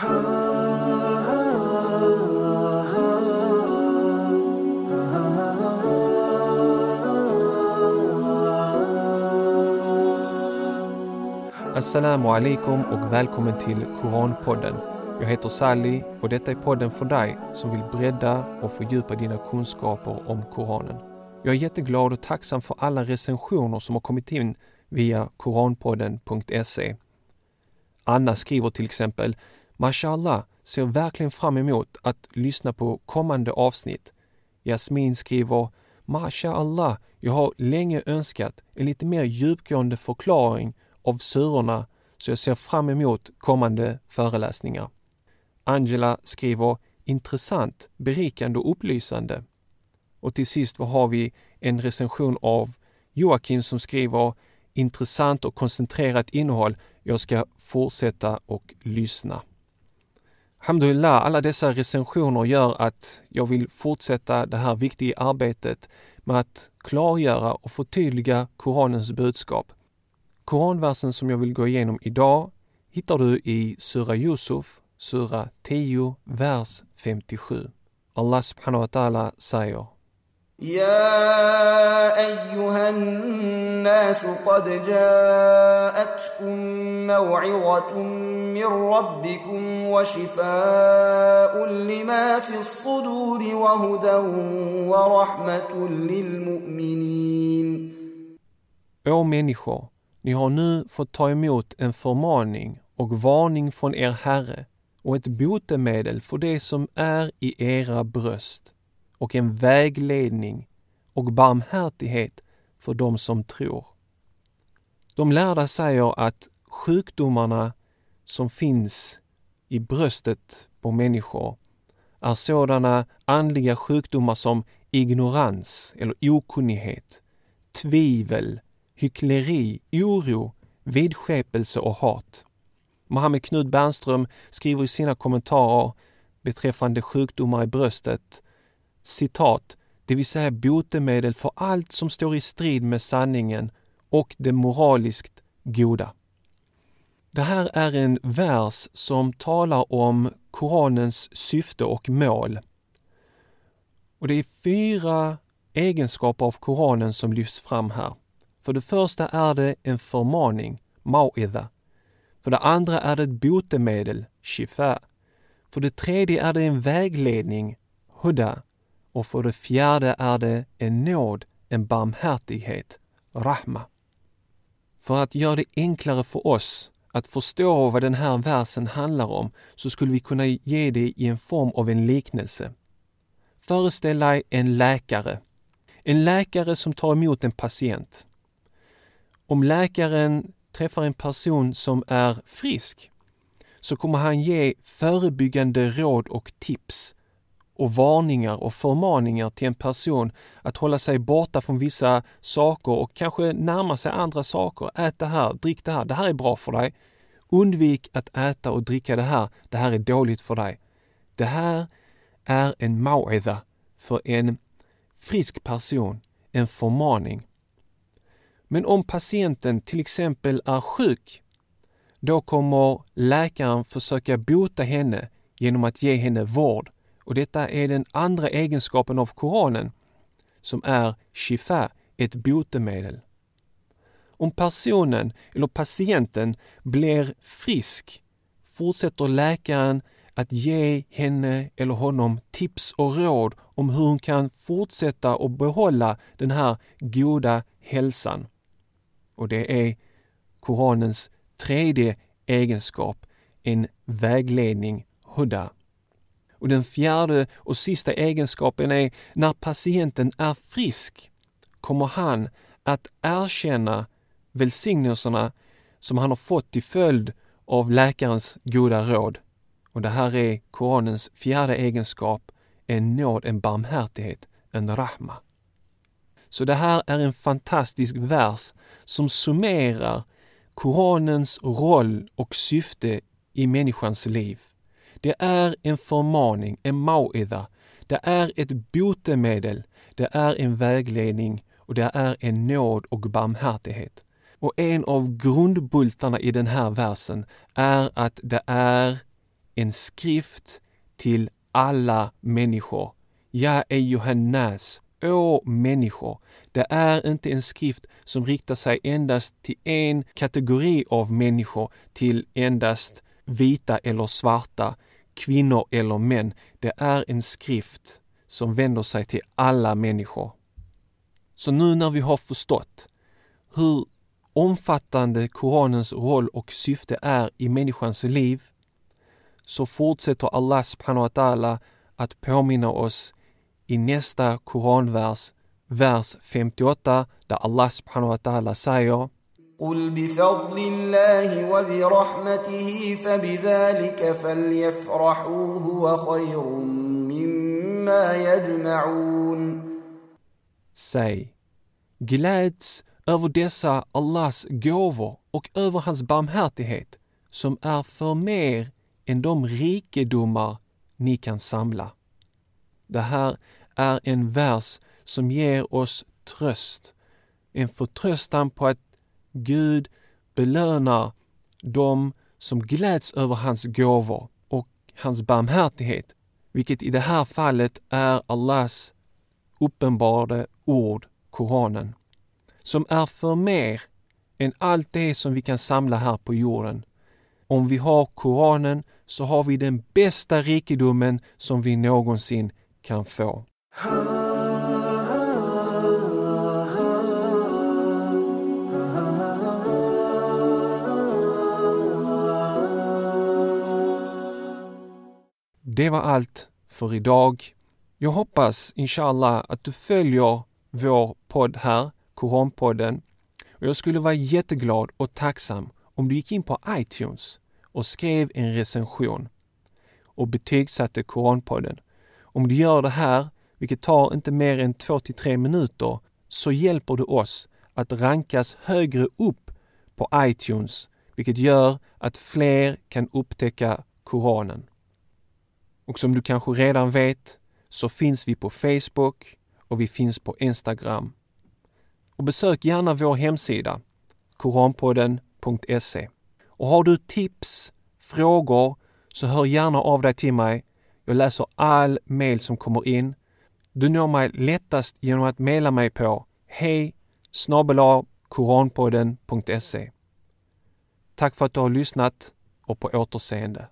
Assalamu alaikum och välkommen till Koranpodden. Jag heter Sally och detta är podden för dig som vill bredda och fördjupa dina kunskaper om Koranen. Jag är jätteglad och tacksam för alla recensioner som har kommit in via koranpodden.se. Anna skriver till exempel Mashallah, ser verkligen fram emot att lyssna på kommande avsnitt. Jasmin skriver Mashallah, jag har länge önskat en lite mer djupgående förklaring av surorna så jag ser fram emot kommande föreläsningar. Angela skriver intressant, berikande och upplysande. Och till sist vad har vi en recension av Joakim som skriver intressant och koncentrerat innehåll. Jag ska fortsätta och lyssna. Alhamdulillah, alla dessa recensioner gör att jag vill fortsätta det här viktiga arbetet med att klargöra och förtydliga Koranens budskap. Koranversen som jag vill gå igenom idag hittar du i Sura Yusuf, Sura 10, vers 57. Allah subhanahu wa ta'ala säger يا ايها الناس قد جاءتكم موعظه من ربكم وشفاء لما في الصدور وهدى ورحمه للمؤمنين Å människor, ni har nu fått ta emot en förmaning och varning från er Herre och ett botemedel för det som är i era bröst och en vägledning och barmhärtighet för dem som tror. De lärda säger att sjukdomarna som finns i bröstet på människor är sådana andliga sjukdomar som ignorans eller okunnighet, tvivel, hyckleri, oro, vidskepelse och hat. Mohammed Knud Bernström skriver i sina kommentarer beträffande sjukdomar i bröstet citat, det vill säga botemedel för allt som står i strid med sanningen och det moraliskt goda. Det här är en vers som talar om Koranens syfte och mål. Och det är fyra egenskaper av Koranen som lyfts fram här. För det första är det en förmaning, mau'idha. För det andra är det ett botemedel, shifa. För det tredje är det en vägledning, huda. Och för det fjärde är det en nåd, en barmhärtighet, rahma. För att göra det enklare för oss att förstå vad den här versen handlar om så skulle vi kunna ge det i en form av en liknelse. Föreställ dig en läkare. En läkare som tar emot en patient. Om läkaren träffar en person som är frisk så kommer han ge förebyggande råd och tips och varningar och förmaningar till en person att hålla sig borta från vissa saker och kanske närma sig andra saker. Ät det här, drick det här, det här är bra för dig. Undvik att äta och dricka det här, det här är dåligt för dig. Det här är en mau'idha för en frisk person, en förmaning. Men om patienten till exempel är sjuk, då kommer läkaren försöka bota henne genom att ge henne vård. Och detta är den andra egenskapen av Koranen, som är shifa, ett botemedel. Om personen eller patienten blir frisk fortsätter läkaren att ge henne eller honom tips och råd om hur hon kan fortsätta och behålla den här goda hälsan. Och det är Koranens tredje egenskap, en vägledning, huda. Och den fjärde och sista egenskapen är när patienten är frisk kommer han att erkänna välsignelserna som han har fått till följd av läkarens goda råd. Och det här är Koranens fjärde egenskap, en nåd, en barmhärtighet, en rahma. Så det här är en fantastisk vers som summerar Koranens roll och syfte i människans liv. Det är en förmaning, en maoida. Det är ett botemedel, det är en vägledning och det är en nåd och barmhärtighet. Och en av grundbultarna i den här versen är att det är en skrift till alla människor. Ja, Johannes, å människor. Det är inte en skrift som riktar sig endast till en kategori av människor, till endast vita eller svarta, kvinnor eller män. Det är en skrift som vänder sig till alla människor. Så nu när vi har förstått hur omfattande Koranens roll och syfte är i människans liv så fortsätter Allah subhanahu wa ta'ala att påminna oss i nästa koranvers, vers 58, där Allah subhanahu wa ta'ala säger قل بفضل الله وبرحمته فبذلك فليفرحوا هو خير مما يجمعون Säg, gläds över dessa Allahs gåvor och över hans barmhärtighet som är för mer än de rikedomar ni kan samla. Det här är en vers som ger oss tröst, en förtröstan på att Gud belönar dem som gläds över hans gåvor och hans barmhärtighet, vilket i det här fallet är Allahs uppenbarade ord, Koranen, som är för mer än allt det som vi kan samla här på jorden. Om vi har Koranen så har vi den bästa rikedomen som vi någonsin kan få. Det var allt för idag. Jag hoppas inshallah att du följer vår podd här, Koranpodden. Och jag skulle vara jätteglad och tacksam om du gick in på iTunes och skrev en recension och betygsatte Koranpodden. Om du gör det här, vilket tar inte mer än två till tre minuter, så hjälper du oss att rankas högre upp på iTunes, vilket gör att fler kan upptäcka Koranen. Och som du kanske redan vet så finns vi på Facebook och vi finns på Instagram. Och besök gärna vår hemsida, koranpodden.se. Och har du tips, frågor, så hör gärna av dig till mig. Jag läser all mail som kommer in. Du når mig lättast genom att mejla mig på hej koranpodden.se. Tack för att du har lyssnat och på återseende.